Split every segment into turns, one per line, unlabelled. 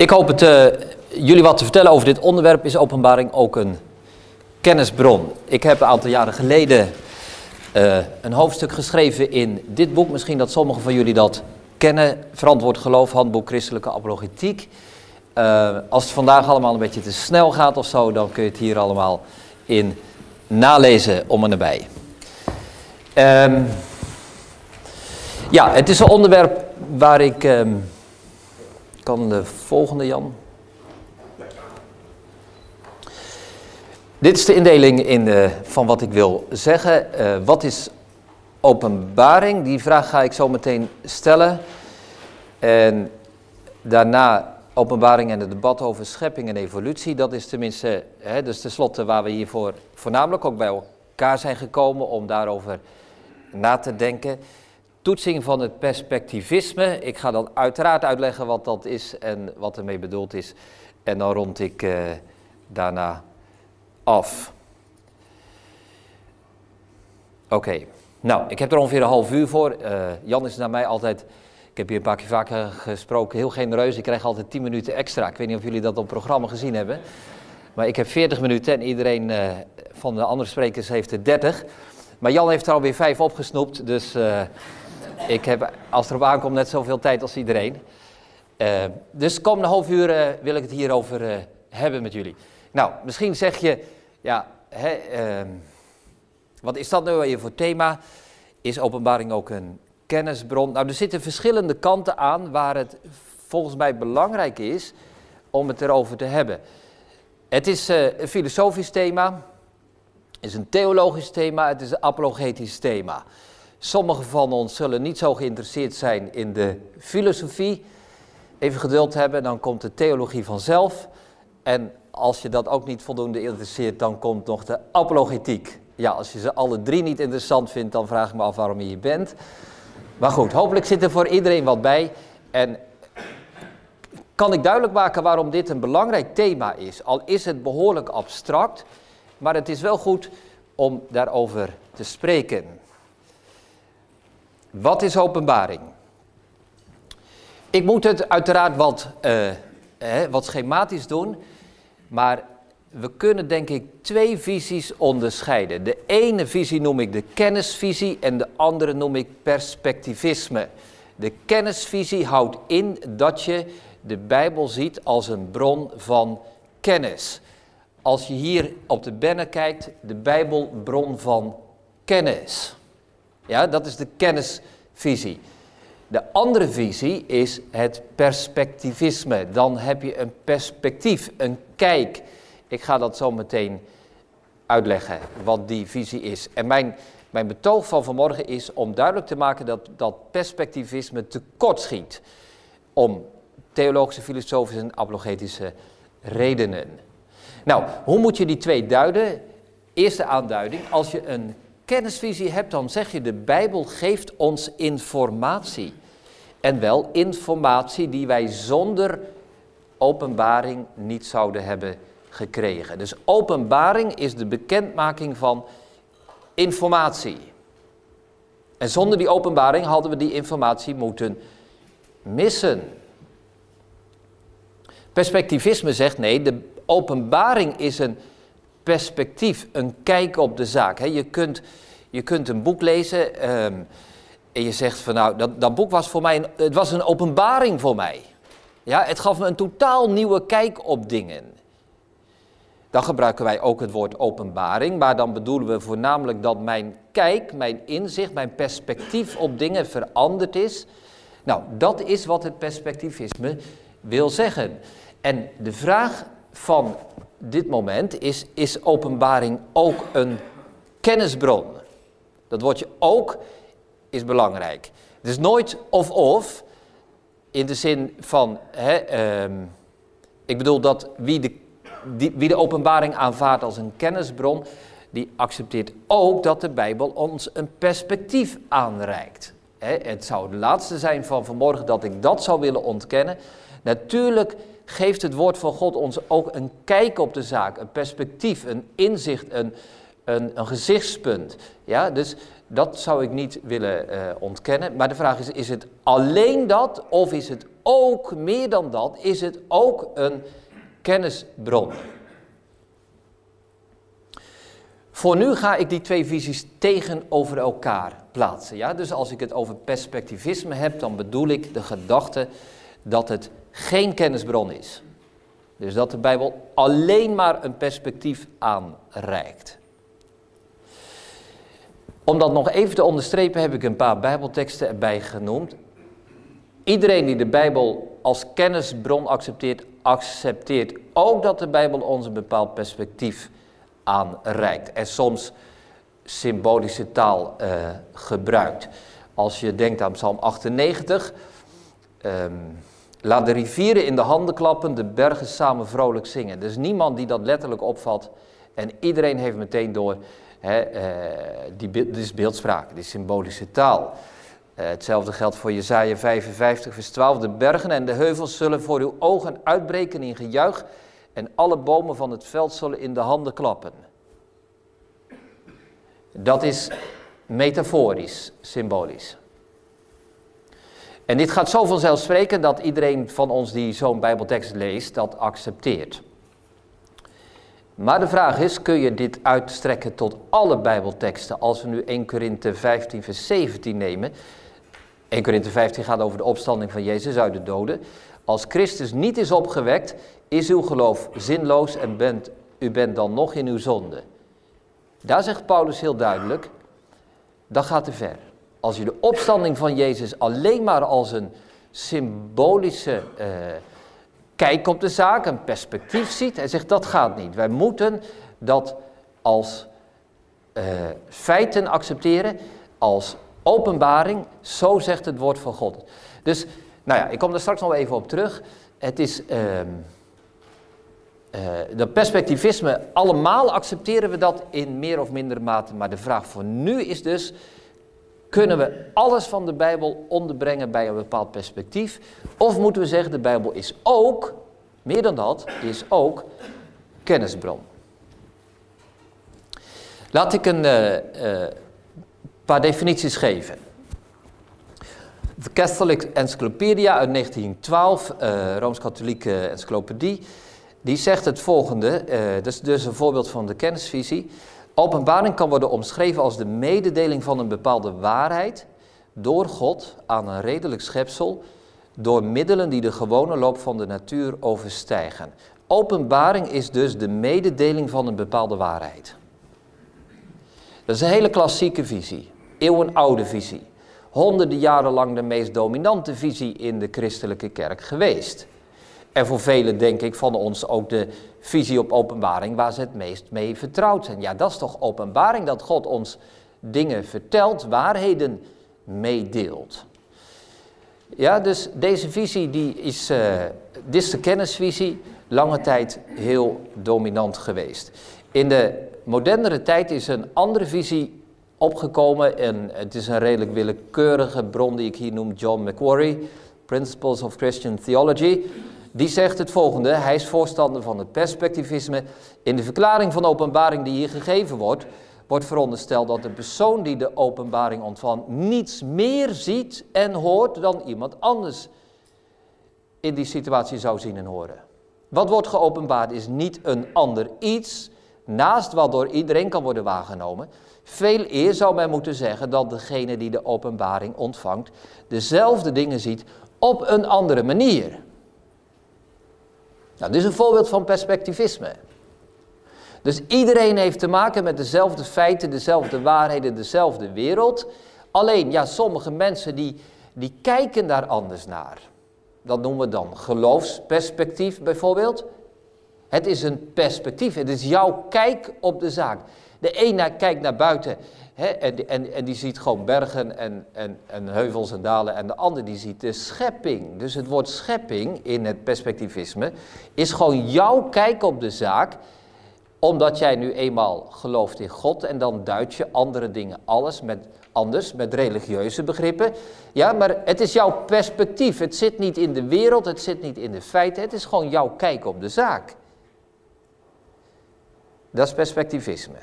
Ik hoop het, uh, jullie wat te vertellen over dit onderwerp. Is openbaring ook een kennisbron? Ik heb een aantal jaren geleden uh, een hoofdstuk geschreven in dit boek. Misschien dat sommigen van jullie dat kennen. Verantwoord geloof, handboek christelijke apologetiek. Uh, als het vandaag allemaal een beetje te snel gaat of zo, dan kun je het hier allemaal in nalezen om en nabij. Um, ja, het is een onderwerp waar ik... Um, kan de volgende, Jan? Dit is de indeling in de, van wat ik wil zeggen. Uh, wat is openbaring? Die vraag ga ik zo meteen stellen. En daarna openbaring en het debat over schepping en evolutie. Dat is tenminste, hè, dus tenslotte waar we hiervoor voornamelijk ook bij elkaar zijn gekomen om daarover na te denken. Toetsing van het perspectivisme. Ik ga dan uiteraard uitleggen wat dat is en wat ermee bedoeld is. En dan rond ik uh, daarna af. Oké, nou, ik heb er ongeveer een half uur voor. Uh, Jan is naar mij altijd, ik heb hier een paar keer vaker gesproken, heel genereus. Ik krijg altijd 10 minuten extra. Ik weet niet of jullie dat op het programma gezien hebben. Maar ik heb 40 minuten en iedereen uh, van de andere sprekers heeft er 30. Maar Jan heeft er alweer 5 opgesnoept, dus ik heb als het erop aankomt net zoveel tijd als iedereen. Uh, dus komende half uur uh, wil ik het hierover uh, hebben met jullie. Nou, misschien zeg je, ja, hè, ehm, wat is dat nou weer voor thema? Is openbaring ook een kennisbron? Nou, er zitten verschillende kanten aan waar het volgens mij belangrijk is om het erover te hebben. Het is een filosofisch thema, het is een theologisch thema, het is een apologetisch thema. Sommigen van ons zullen niet zo geïnteresseerd zijn in de filosofie. Even geduld hebben, dan komt de theologie vanzelf. En als je dat ook niet voldoende interesseert, dan komt nog de apologetiek. Ja, als je ze alle drie niet interessant vindt, dan vraag ik me af waarom je hier bent. Maar goed, hopelijk zit er voor iedereen wat bij. En kan ik duidelijk maken waarom dit een belangrijk thema is. Al is het behoorlijk abstract, maar het is wel goed om daarover te spreken. Wat is openbaring? Ik moet het uiteraard wat, eh, wat schematisch doen, maar we kunnen denk ik twee visies onderscheiden. De ene visie noem ik de kennisvisie en de andere noem ik perspectivisme. De kennisvisie houdt in dat je de Bijbel ziet als een bron van kennis. Als je hier op de banner kijkt, de Bijbel bron van kennis. Ja, dat is de kennisvisie. De andere visie is het perspectivisme. Dan heb je een perspectief, een kijk. Ik ga dat zo meteen uitleggen, wat die visie is. En mijn, mijn betoog van vanmorgen is om duidelijk te maken dat dat perspectivisme tekortschiet. Om theologische, filosofische en apologetische redenen. Nou, hoe moet je die twee duiden? Eerste aanduiding, als je een kennisvisie hebt, dan zeg je de Bijbel geeft ons informatie. En wel informatie die wij zonder openbaring niet zouden hebben gekregen. Dus openbaring is de bekendmaking van informatie. En zonder die openbaring hadden we die informatie moeten missen. Perspectivisme zegt nee, de openbaring is een perspectief, een kijk op de zaak. je, kunt, je kunt een boek lezen ehm, en je zegt van nou, dat, dat boek was voor mij, een, het was een openbaring voor mij. Ja, het gaf me een totaal nieuwe kijk op dingen. Dan gebruiken wij ook het woord openbaring, maar dan bedoelen we voornamelijk dat mijn kijk, mijn inzicht, mijn perspectief op dingen veranderd is. Nou, dat is wat het perspectivisme wil zeggen. En de vraag van dit moment is, is openbaring ook een kennisbron. Dat woordje ook is belangrijk. Het is nooit of-of, in de zin van, hè, ehm, ik bedoel dat wie de, wie de openbaring aanvaardt als een kennisbron, die accepteert ook dat de Bijbel ons een perspectief aanreikt. Hè, het zou de laatste zijn van vanmorgen dat ik dat zou willen ontkennen. Natuurlijk geeft het woord van God ons ook een kijk op de zaak, een perspectief, een inzicht, een, een, een gezichtspunt. Ja, dus dat zou ik niet willen uh, ontkennen. Maar de vraag is, is het alleen dat of is het ook, meer dan dat, is het ook een kennisbron. Voor nu ga ik die twee visies tegenover elkaar plaatsen. Ja? Dus als ik het over perspectivisme heb, dan bedoel ik de gedachte dat het geen kennisbron is. Dus dat de Bijbel alleen maar een perspectief aanreikt. Om dat nog even te onderstrepen heb ik een paar Bijbelteksten erbij genoemd. Iedereen die de Bijbel als kennisbron accepteert, accepteert ook dat de Bijbel ons een bepaald perspectief aanreikt. En soms symbolische taal uh, gebruikt. Als je denkt aan Psalm 98. Ehm, laat de rivieren in de handen klappen, de bergen samen vrolijk zingen. Is niemand die dat letterlijk opvat. En iedereen heeft meteen door, hè, uh, die, dit is beeldspraak, is symbolische taal. Uh, hetzelfde geldt voor Jezaja 55, vers 12. De bergen en de heuvels zullen voor uw ogen uitbreken in gejuich en alle bomen van het veld zullen in de handen klappen. Dat is metaforisch, symbolisch. En dit gaat zo vanzelfsprekend dat iedereen van ons die zo'n Bijbeltekst leest, dat accepteert. Maar de vraag is, kun je dit uitstrekken tot alle Bijbelteksten? Als we nu 1 Korinthe 15, vers 17 nemen. 1 Korinthe 15 gaat over de opstanding van Jezus uit de doden. Als Christus niet is opgewekt, is uw geloof zinloos en bent, u bent dan nog in uw zonde. Daar zegt Paulus heel duidelijk, dat gaat te ver. Als je de opstanding van Jezus alleen maar als een symbolische uh, kijk op de zaak, een perspectief ziet, hij zegt dat gaat niet. Wij moeten dat als uh, feiten accepteren, als openbaring, zo zegt het woord van God. Dus, nou ja, ik kom er straks nog even op terug. Het is... Uh, dat perspectivisme, allemaal accepteren we dat in meer of minder mate. Maar de vraag voor nu is dus, kunnen we alles van de Bijbel onderbrengen bij een bepaald perspectief? Of moeten we zeggen, de Bijbel is ook, meer dan dat, is ook kennisbron. Laat ik een uh, uh, paar definities geven. De Catholic Encyclopedia uit 1912, Rooms-Katholieke encyclopedie, die zegt het volgende, uh, dat is dus een voorbeeld van de kennisvisie. Openbaring kan worden omschreven als de mededeling van een bepaalde waarheid door God aan een redelijk schepsel, door middelen die de gewone loop van de natuur overstijgen. Openbaring is dus de mededeling van een bepaalde waarheid. Dat is een hele klassieke visie, eeuwenoude visie. Honderden jaren lang de meest dominante visie in de christelijke kerk geweest. En voor velen, denk ik, van ons ook de visie op openbaring waar ze het meest mee vertrouwd zijn. Ja, dat is toch openbaring dat God ons dingen vertelt, waarheden meedeelt. Ja, dus deze visie die is, uh, dit is de kennisvisie, lange tijd heel dominant geweest. In de modernere tijd is een andere visie opgekomen en het is een redelijk willekeurige bron die ik hier noem, John Macquarie, Principles of Christian Theology. Die zegt het volgende, hij is voorstander van het perspectivisme. In de verklaring van openbaring die hier gegeven wordt, wordt verondersteld dat de persoon die de openbaring ontvangt niets meer ziet en hoort dan iemand anders in die situatie zou zien en horen. Wat wordt geopenbaard is niet een ander iets, naast wat door iedereen kan worden waargenomen. Veel eer zou men moeten zeggen dat degene die de openbaring ontvangt dezelfde dingen ziet op een andere manier. Nou, dit is een voorbeeld van perspectivisme. Dus iedereen heeft te maken met dezelfde feiten, dezelfde waarheden, dezelfde wereld. Alleen, ja, sommige mensen die, die kijken daar anders naar. Dat noemen we dan geloofsperspectief bijvoorbeeld. Het is een perspectief, het is jouw kijk op de zaak. De ene kijkt naar buiten en, en, en die ziet gewoon bergen en, en, en heuvels en dalen. En de ander die ziet de schepping. Dus het woord schepping in het perspectivisme is gewoon jouw kijk op de zaak. Omdat jij nu eenmaal gelooft in God en dan duid je andere dingen alles met, anders met religieuze begrippen. Ja, maar het is jouw perspectief. Het zit niet in de wereld, het zit niet in de feiten. Het is gewoon jouw kijk op de zaak. Dat is perspectivisme.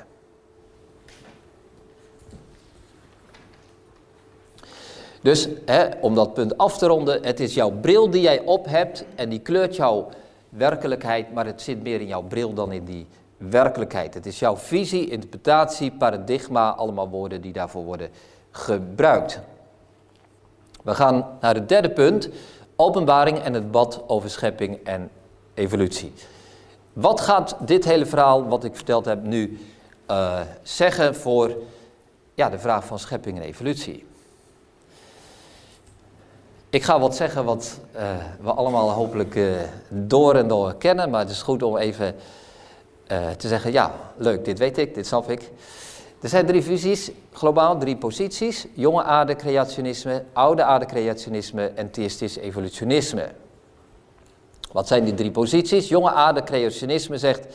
Dus hè, om dat punt af te ronden, het is jouw bril die jij op hebt en die kleurt jouw werkelijkheid, maar het zit meer in jouw bril dan in die werkelijkheid. Het is jouw visie, interpretatie, paradigma, allemaal woorden die daarvoor worden gebruikt. We gaan naar het derde punt, openbaring en het bad over schepping en evolutie. Wat gaat dit hele verhaal, wat ik verteld heb, nu uh, zeggen voor ja, de vraag van schepping en evolutie? Ik ga wat zeggen wat uh, we allemaal hopelijk uh, door en door kennen, maar het is goed om even te zeggen, ja, leuk, dit weet ik, dit snap ik. Er zijn drie visies, globaal drie posities. Jonge aarde creationisme, oude aarde creationisme en theïstisch evolutionisme. Wat zijn die drie posities? Jonge aarde creationisme zegt,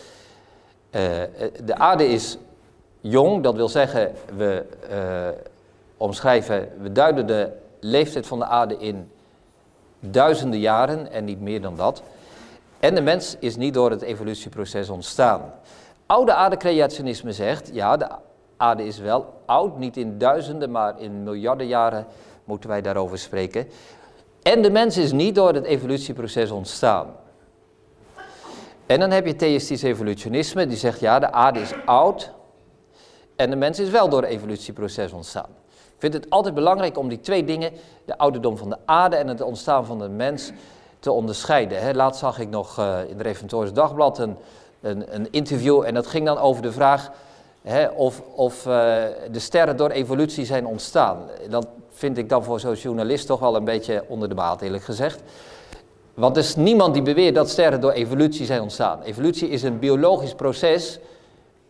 de aarde is jong, dat wil zeggen, we omschrijven, we duiden de leeftijd van de aarde in duizenden jaren en niet meer dan dat. En de mens is niet door het evolutieproces ontstaan. Oude aarde creationisme zegt, ja, de aarde is wel oud, niet in duizenden, maar in miljarden jaren moeten wij daarover spreken. En de mens is niet door het evolutieproces ontstaan. En dan heb je theïstisch evolutionisme, die zegt ja, de aarde is oud en de mens is wel door het evolutieproces ontstaan. Ik vind het altijd belangrijk om die twee dingen, de ouderdom van de aarde en het ontstaan van de mens, te onderscheiden. Laatst zag ik nog uh, in het Reformatorisch Dagblad een, een, een interview en dat ging dan over de vraag of, of uh, de sterren door evolutie zijn ontstaan. Dat vind ik dan voor zo'n journalist toch wel een beetje onder de maat, eerlijk gezegd. Want er is niemand die beweert dat sterren door evolutie zijn ontstaan. Evolutie is een biologisch proces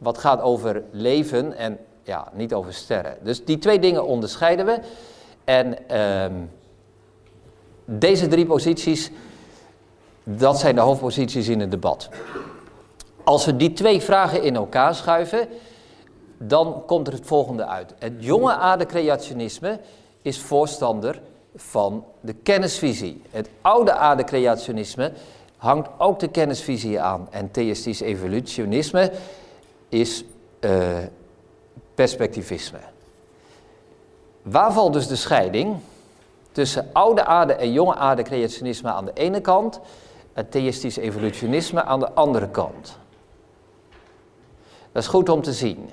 wat gaat over leven en ja, niet over sterren. Dus die twee dingen onderscheiden we. En uh, deze drie posities, dat zijn de hoofdposities in het debat. Als we die twee vragen in elkaar schuiven, dan komt er het volgende uit. Het jonge aardecreationisme is voorstander van de kennisvisie. Het oude aardecreationisme hangt ook de kennisvisie aan. En theïstisch evolutionisme is uh, perspectivisme. Waar valt dus de scheiding tussen oude aarde en jonge aardecreationisme aan de ene kant, en theïstisch evolutionisme aan de andere kant? Dat is goed om te zien.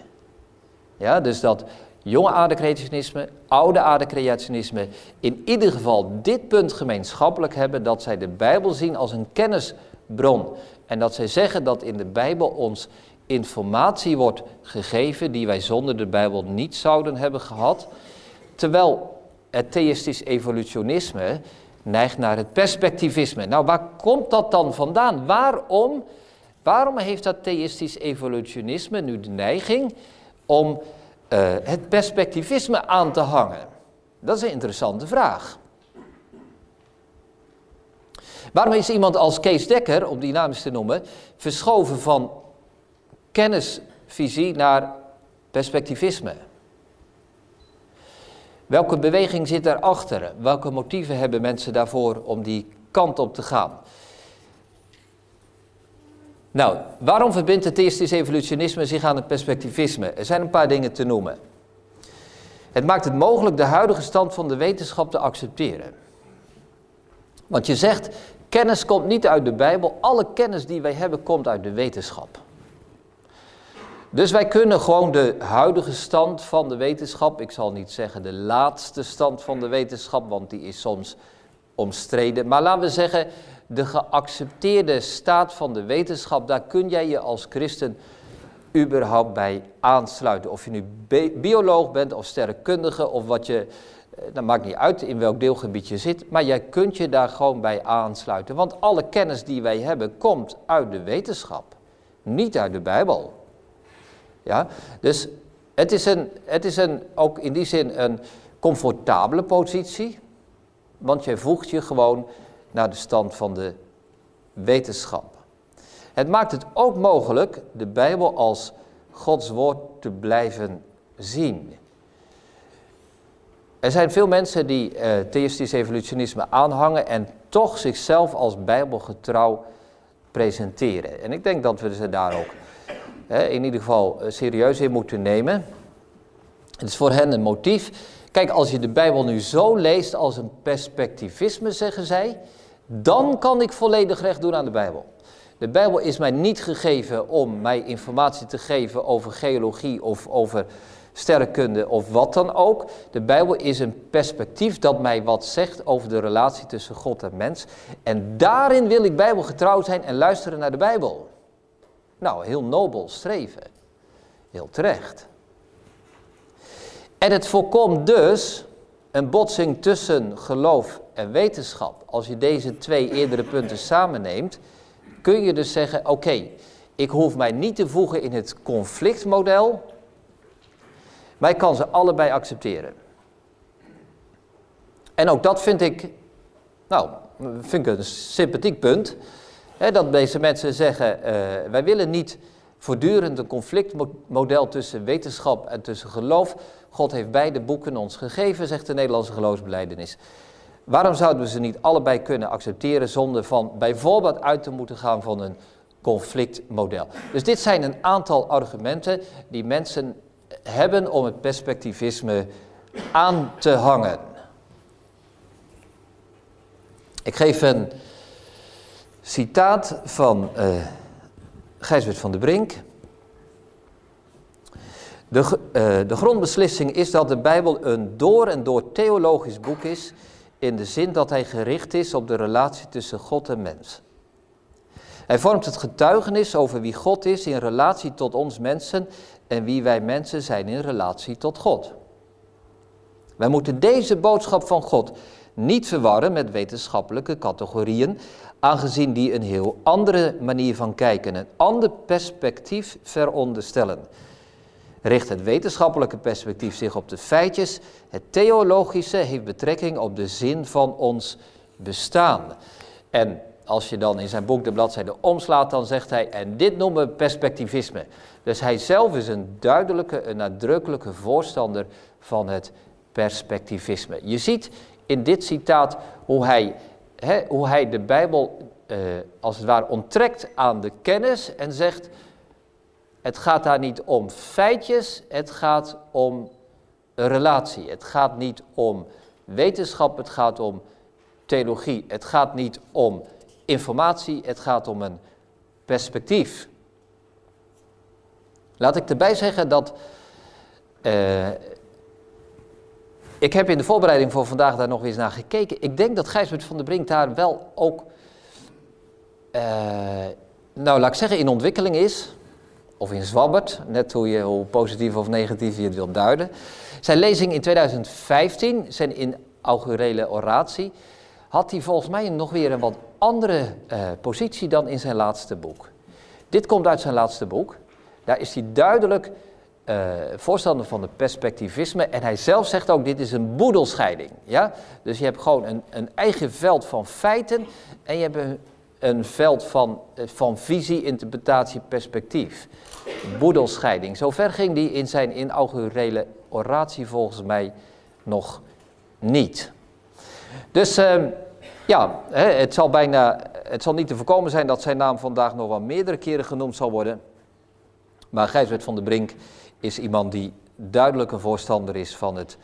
Ja, dus dat jonge aardecreationisme, oude aardecreationisme in ieder geval dit punt gemeenschappelijk hebben dat zij de Bijbel zien als een kennisbron. En dat zij zeggen dat in de Bijbel ons informatie wordt gegeven die wij zonder de Bijbel niet zouden hebben gehad. Terwijl het theïstisch evolutionisme neigt naar het perspectivisme. Nou, waar komt dat dan vandaan? Waarom, waarom heeft dat theïstisch evolutionisme nu de neiging om uh, het perspectivisme aan te hangen? Dat is een interessante vraag. Waarom is iemand als Kees Dekker, om die naam te noemen, verschoven van kennisvisie naar perspectivisme? Welke beweging zit daarachter? Welke motieven hebben mensen daarvoor om die kant op te gaan? Nou, waarom verbindt het theïstisch evolutionisme zich aan het perspectivisme? Er zijn een paar dingen te noemen. Het maakt het mogelijk de huidige stand van de wetenschap te accepteren. Want je zegt, kennis komt niet uit de Bijbel, alle kennis die wij hebben komt uit de wetenschap. Dus wij kunnen gewoon de huidige stand van de wetenschap, ik zal niet zeggen de laatste stand van de wetenschap, want die is soms omstreden, maar laten we zeggen de geaccepteerde staat van de wetenschap, daar kun jij je als christen überhaupt bij aansluiten. Of je nu bioloog bent of sterrenkundige of wat je, eh, dat maakt niet uit in welk deelgebied je zit, maar jij kunt je daar gewoon bij aansluiten. Want alle kennis die wij hebben komt uit de wetenschap, niet uit de Bijbel. Ja? Dus het is, een, het is een, ook in die zin een comfortabele positie, want jij voegt je gewoon naar de stand van de wetenschap. Het maakt het ook mogelijk de Bijbel als Gods woord te blijven zien. Er zijn veel mensen die uh, theïstisch evolutionisme aanhangen en toch zichzelf als bijbelgetrouw presenteren. En ik denk dat we ze daar ook in ieder geval eh, serieus in moeten nemen. Het is voor hen een motief. Kijk, als je de Bijbel nu zo leest als een perspectivisme, zeggen zij, dan kan ik volledig recht doen aan de Bijbel. De Bijbel is mij niet gegeven om mij informatie te geven over geologie of over sterrenkunde of wat dan ook. De Bijbel is een perspectief dat mij wat zegt over de relatie tussen God en mens. En daarin wil ik bijbelgetrouw zijn en luisteren naar de Bijbel. Nou, heel nobel streven. Heel terecht. En het voorkomt dus een botsing tussen geloof en wetenschap. Als je deze twee eerdere punten samenneemt, kun je dus zeggen: oké, ik hoef mij niet te voegen in het conflictmodel, maar ik kan ze allebei accepteren. En ook dat vind ik, nou, vind ik een sympathiek punt. Dat deze mensen zeggen: uh, wij willen niet voortdurend een conflictmodel tussen wetenschap en tussen geloof. God heeft beide boeken ons gegeven, zegt de Nederlandse geloofsbeleidenis. Waarom zouden we ze niet allebei kunnen accepteren zonder van bijvoorbeeld uit te moeten gaan van een conflictmodel? Dus dit zijn een aantal argumenten die mensen hebben om het perspectivisme aan te hangen. Ik geef een citaat van uh, Gijsbert van der Brink. De, uh, de grondbeslissing is dat de Bijbel een door en door theologisch boek is, in de zin dat hij gericht is op de relatie tussen God en mens. Hij vormt het getuigenis over wie God is in relatie tot ons mensen en wie wij mensen zijn in relatie tot God. Wij moeten deze boodschap van God niet verwarren met wetenschappelijke categorieën, aangezien die een heel andere manier van kijken, een ander perspectief veronderstellen. Richt het wetenschappelijke perspectief zich op de feitjes, het theologische heeft betrekking op de zin van ons bestaan. En als je dan in zijn boek de bladzijde omslaat, dan zegt hij, en dit noemen we perspectivisme. Dus hij zelf is een duidelijke, een nadrukkelijke voorstander van het perspectivisme. Je ziet in dit citaat hoe hij, hoe hij de Bijbel eh, als het ware onttrekt aan de kennis en zegt, het gaat daar niet om feitjes, het gaat om een relatie. Het gaat niet om wetenschap, het gaat om theologie. Het gaat niet om informatie, het gaat om een perspectief. Laat ik erbij zeggen dat. Uh, ik heb in de voorbereiding voor vandaag daar nog eens naar gekeken. Ik denk dat Gijsbert van der Brink daar wel ook. Uh, nou, laat ik zeggen, in ontwikkeling is. Of in zwabbert, net hoe, je, hoe positief of negatief je het wilt duiden. Zijn lezing in 2015, zijn inaugurele oratie, had hij volgens mij nog weer een wat andere uh, positie dan in zijn laatste boek. Dit komt uit zijn laatste boek. Daar is hij duidelijk uh, voorstander van het perspectivisme. En hij zelf zegt ook, dit is een boedelscheiding. Ja? Dus je hebt gewoon een, een eigen veld van feiten en je hebt een, veld van, eh, van visie, interpretatie, perspectief. Boedelscheiding. Zover ging hij in zijn inaugurele oratie volgens mij nog niet. Dus uh, ja, het zal, bijna, het zal niet te voorkomen zijn dat zijn naam vandaag nog wel meerdere keren genoemd zal worden. Maar Gijsbert van der Brink is iemand die duidelijk een voorstander is van het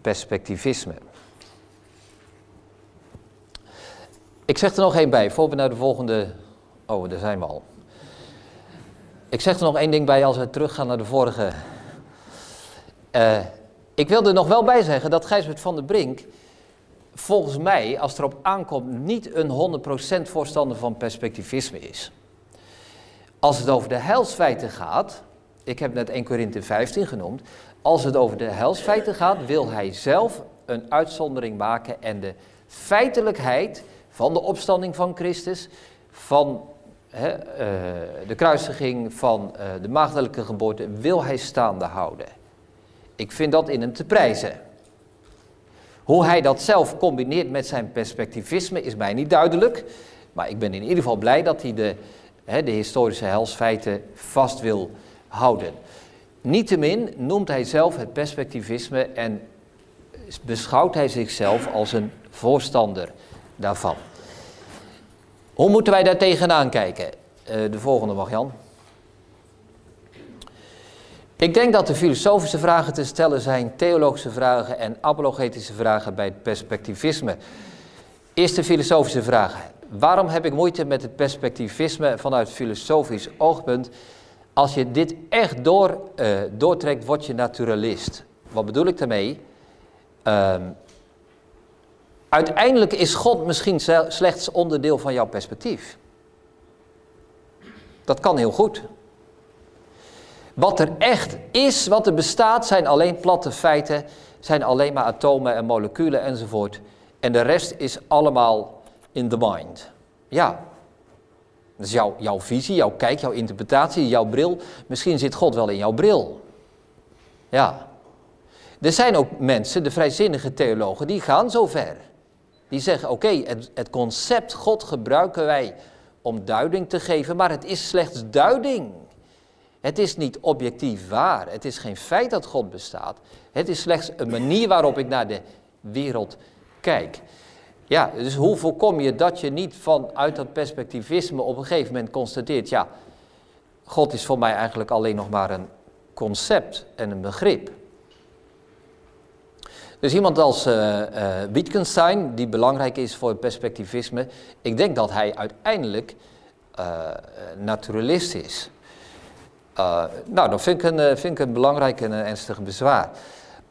perspectivisme. Ik zeg er nog één bij, voor we naar de volgende. Oh, daar zijn we al. Ik zeg er nog één ding bij als we teruggaan naar de vorige. Uh, ik wil er nog wel bij zeggen dat Gijsbert van der Brink volgens mij, als het erop aankomt, niet een 100% voorstander van perspectivisme is. Als het over de heilsfeiten gaat, ik heb net 1 Korinthe 15 genoemd, als het over de heilsfeiten gaat, wil hij zelf een uitzondering maken en de feitelijkheid van de opstanding van Christus, van uh, de kruisiging, van uh, de maagdelijke geboorte, wil hij staande houden. Ik vind dat in hem te prijzen. Hoe hij dat zelf combineert met zijn perspectivisme is mij niet duidelijk. Maar ik ben in ieder geval blij dat hij de, de historische helsfeiten vast wil houden. Niettemin noemt hij zelf het perspectivisme en beschouwt hij zichzelf als een voorstander daarvan. Hoe moeten wij daar tegenaan kijken? Uh, de volgende mag Jan. Ik denk dat de filosofische vragen te stellen zijn, theologische vragen en apologetische vragen bij het perspectivisme. Eerste filosofische vraag. Waarom heb ik moeite met het perspectivisme vanuit filosofisch oogpunt? Als je dit echt door, uh, doortrekt, word je naturalist. Wat bedoel ik daarmee? Uh, uiteindelijk is God misschien slechts onderdeel van jouw perspectief. Dat kan heel goed. Wat er echt is, wat er bestaat, zijn alleen platte feiten, zijn alleen maar atomen en moleculen enzovoort. En de rest is allemaal in the mind. Ja, jouw, jouw visie, jouw kijk, jouw interpretatie, jouw bril. Misschien zit God wel in jouw bril. Ja. Er zijn ook mensen, de vrijzinnige theologen, die gaan zo ver. Die zeggen, oké, het, het concept God gebruiken wij om duiding te geven, maar het is slechts duiding. Het is niet objectief waar. Het is geen feit dat God bestaat. Het is slechts een manier waarop ik naar de wereld kijk. Ja, dus hoe voorkom je dat je niet vanuit dat perspectivisme op een gegeven moment constateert, ja, God is voor mij eigenlijk alleen nog maar een concept en een begrip. Dus iemand als uh, uh, Wittgenstein, die belangrijk is voor het perspectivisme, ik denk dat hij uiteindelijk uh, naturalist is. nou, dat vind ik, een, vind ik een belangrijk en een ernstig bezwaar.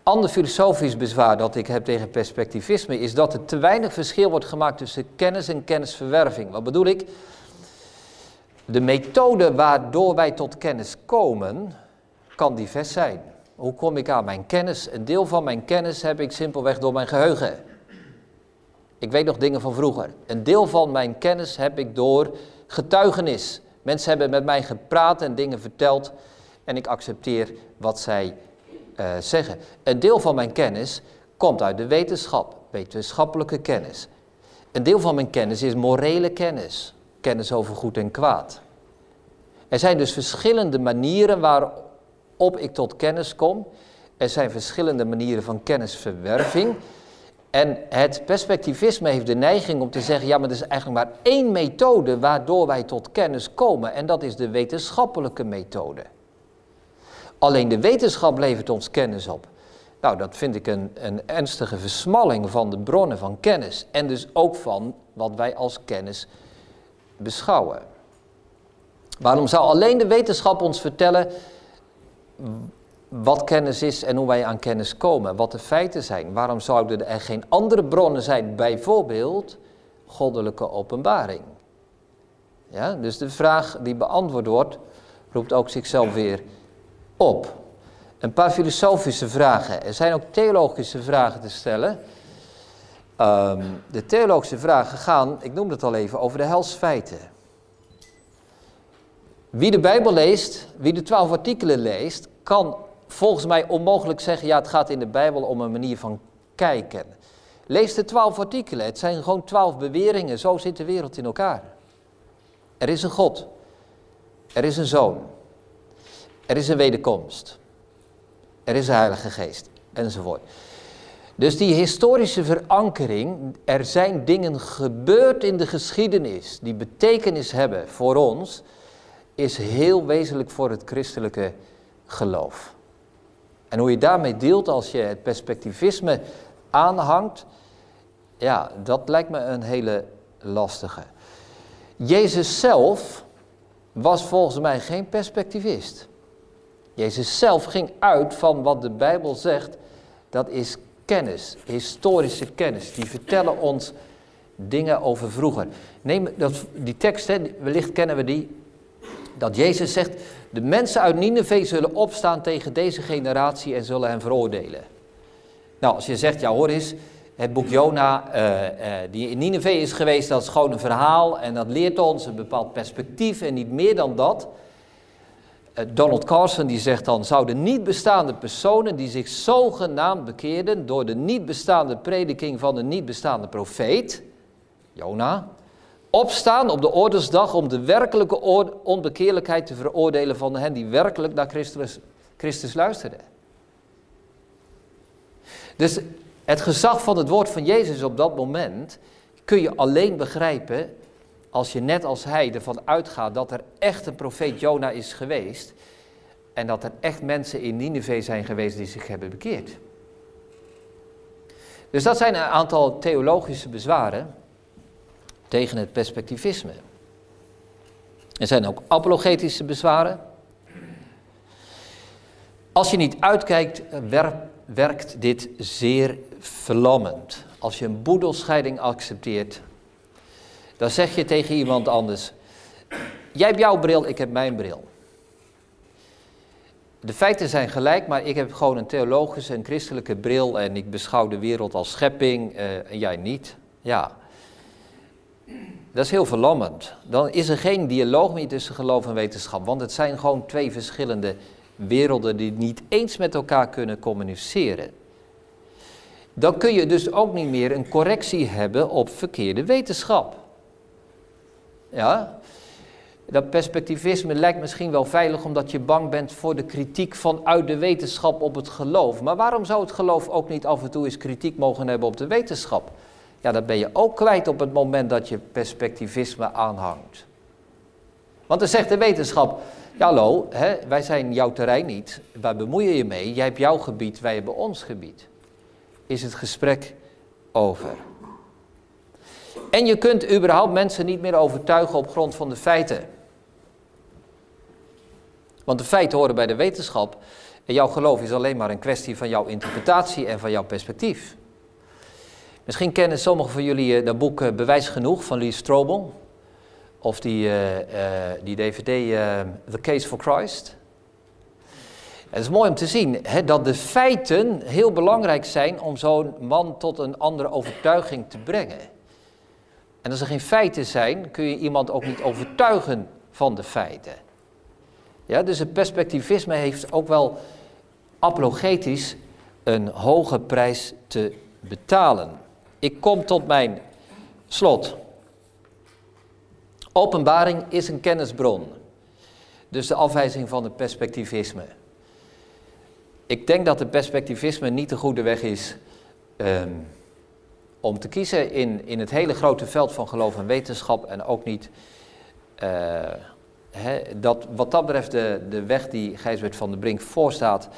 Ander filosofisch bezwaar dat ik heb tegen perspectivisme is dat er te weinig verschil wordt gemaakt tussen kennis en kennisverwerving. Wat bedoel ik? De methode waardoor wij tot kennis komen kan divers zijn. Hoe kom ik aan mijn kennis? Een deel van mijn kennis heb ik simpelweg door mijn geheugen. Ik weet nog dingen van vroeger. Een deel van mijn kennis heb ik door getuigenis. Mensen hebben met mij gepraat en dingen verteld en ik accepteer wat zij uh, zeggen. Een deel van mijn kennis komt uit de wetenschap, wetenschappelijke kennis. Een deel van mijn kennis is morele kennis, kennis over goed en kwaad. Er zijn dus verschillende manieren waarop ik tot kennis kom. Er zijn verschillende manieren van kennisverwerving. En het perspectivisme heeft de neiging om te zeggen, ja, maar er is eigenlijk maar één methode waardoor wij tot kennis komen. En dat is de wetenschappelijke methode. Alleen de wetenschap levert ons kennis op. Nou, dat vind ik een, een ernstige versmalling van de bronnen van kennis. En dus ook van wat wij als kennis beschouwen. Waarom zou alleen de wetenschap ons vertellen wat kennis is en hoe wij aan kennis komen, wat de feiten zijn? Waarom zouden er geen andere bronnen zijn, bijvoorbeeld goddelijke openbaring? Ja, dus de vraag die beantwoord wordt, roept ook zichzelf weer op. Een paar filosofische vragen. Er zijn ook theologische vragen te stellen. Um, de theologische vragen gaan, ik noem het al even, over de helsfeiten. Wie de Bijbel leest, wie de twaalf artikelen leest, kan volgens mij onmogelijk zeggen, ja het gaat in de Bijbel om een manier van kijken. Lees de twaalf artikelen, het zijn gewoon twaalf beweringen, zo zit de wereld in elkaar. Er is een God, er is een zoon, er is een wederkomst. Er is een Heilige Geest. Enzovoort. Dus die historische verankering, er zijn dingen gebeurd in de geschiedenis die betekenis hebben voor ons, is heel wezenlijk voor het christelijke geloof. En hoe je daarmee deelt als je het perspectivisme aanhangt, ja, dat lijkt me een hele lastige. Jezus zelf was volgens mij geen perspectivist. Jezus zelf ging uit van wat de Bijbel zegt. Dat is kennis, historische kennis. Die vertellen ons dingen over vroeger. Neem dat, die tekst, hè, wellicht kennen we die. Dat Jezus zegt, de mensen uit Nineveh zullen opstaan tegen deze generatie en zullen hen veroordelen. Nou, als je zegt, ja hoor eens, het boek Jona, uh, uh, die in Nineveh is geweest, dat is gewoon een verhaal en dat leert ons een bepaald perspectief en niet meer dan dat. Eh, Donald Carson die zegt dan, zouden niet bestaande personen die zich zogenaamd bekeerden door de niet bestaande prediking van de niet bestaande profeet, Jona, opstaan op de oordeelsdag om de werkelijke onbekeerlijkheid te veroordelen van hen die werkelijk naar Christus, Christus luisterden. Dus het gezag van het woord van Jezus op dat moment kun je alleen begrijpen als je net als hij ervan uitgaat dat er echt een profeet Jona is geweest En dat er echt mensen in Nineveh zijn geweest die zich hebben bekeerd. Dus dat zijn een aantal theologische bezwaren tegen het perspectivisme. Er zijn ook apologetische bezwaren. Als je niet uitkijkt, werkt dit zeer verlammend. Als je een boedelscheiding accepteert, dan zeg je tegen iemand anders: Jij hebt jouw bril, ik heb mijn bril. De feiten zijn gelijk, maar ik heb gewoon een theologische en christelijke bril en ik beschouw de wereld als schepping uh, en jij niet. Ja, dat is heel verlammend. Dan is er geen dialoog meer tussen geloof en wetenschap, want het zijn gewoon twee verschillende werelden die niet eens met elkaar kunnen communiceren. Dan kun je dus ook niet meer een correctie hebben op verkeerde wetenschap. Ja? Dat perspectivisme lijkt misschien wel veilig omdat je bang bent voor de kritiek vanuit de wetenschap op het geloof. Maar waarom zou het geloof ook niet af en toe eens kritiek mogen hebben op de wetenschap? Ja, dat ben je ook kwijt op het moment dat je perspectivisme aanhangt. Want dan zegt de wetenschap, ja hallo, hè, wij zijn jouw terrein niet, waar bemoei je je mee? Jij hebt jouw gebied, wij hebben ons gebied. Is het gesprek over. En je kunt überhaupt mensen niet meer overtuigen op grond van de feiten. Want de feiten horen bij de wetenschap. En jouw geloof is alleen maar een kwestie van jouw interpretatie en van jouw perspectief. Misschien kennen sommigen van jullie eh, dat boek eh, Bewijs Genoeg van Lee Strobel. Of die, uh, die DVD The Case for Christ. Het is mooi om te zien dat de feiten heel belangrijk zijn om zo'n man tot een andere overtuiging te brengen. En als er geen feiten zijn, kun je iemand ook niet overtuigen van de feiten. Ja, dus het perspectivisme heeft ook wel apologetisch een hoge prijs te betalen. Ik kom tot mijn slot. Openbaring is een kennisbron. Dus de afwijzing van het perspectivisme. Ik denk dat het perspectivisme niet de goede weg is ehm, om te kiezen in, in het hele grote veld van geloof en wetenschap en ook niet uh, dat wat dat betreft de, de weg die Gijsbert van der Brink voorstaat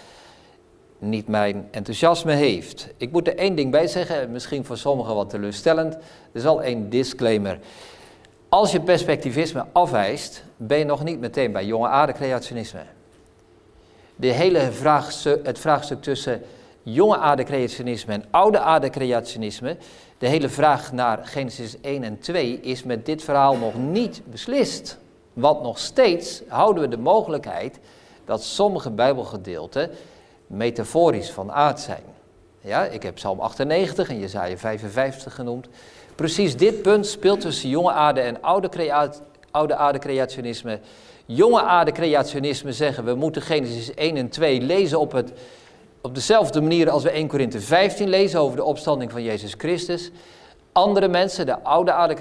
niet mijn enthousiasme heeft. Ik moet er één ding bij zeggen, misschien voor sommigen wat teleurstellend. Er is al één disclaimer. Als je perspectivisme afwijst, ben je nog niet meteen bij jonge aardecreationisme. De hele vraagstuk, het vraagstuk tussen jonge aardecreationisme en oude aardecreationisme, de hele vraag naar Genesis 1 en 2 is met dit verhaal nog niet beslist. Want nog steeds houden we de mogelijkheid dat sommige Bijbelgedeelten metaforisch van aard zijn. Ja, ik heb Psalm 98 en Jezaja 55 genoemd. Precies dit punt speelt tussen jonge aarde en oude, oude aarde-creationisme. Jonge aarde-creationisme zeggen we moeten Genesis 1 en 2 lezen op, het, op dezelfde manier als we 1 Korinthe 15 lezen over de opstanding van Jezus Christus. Andere mensen, de oude aarde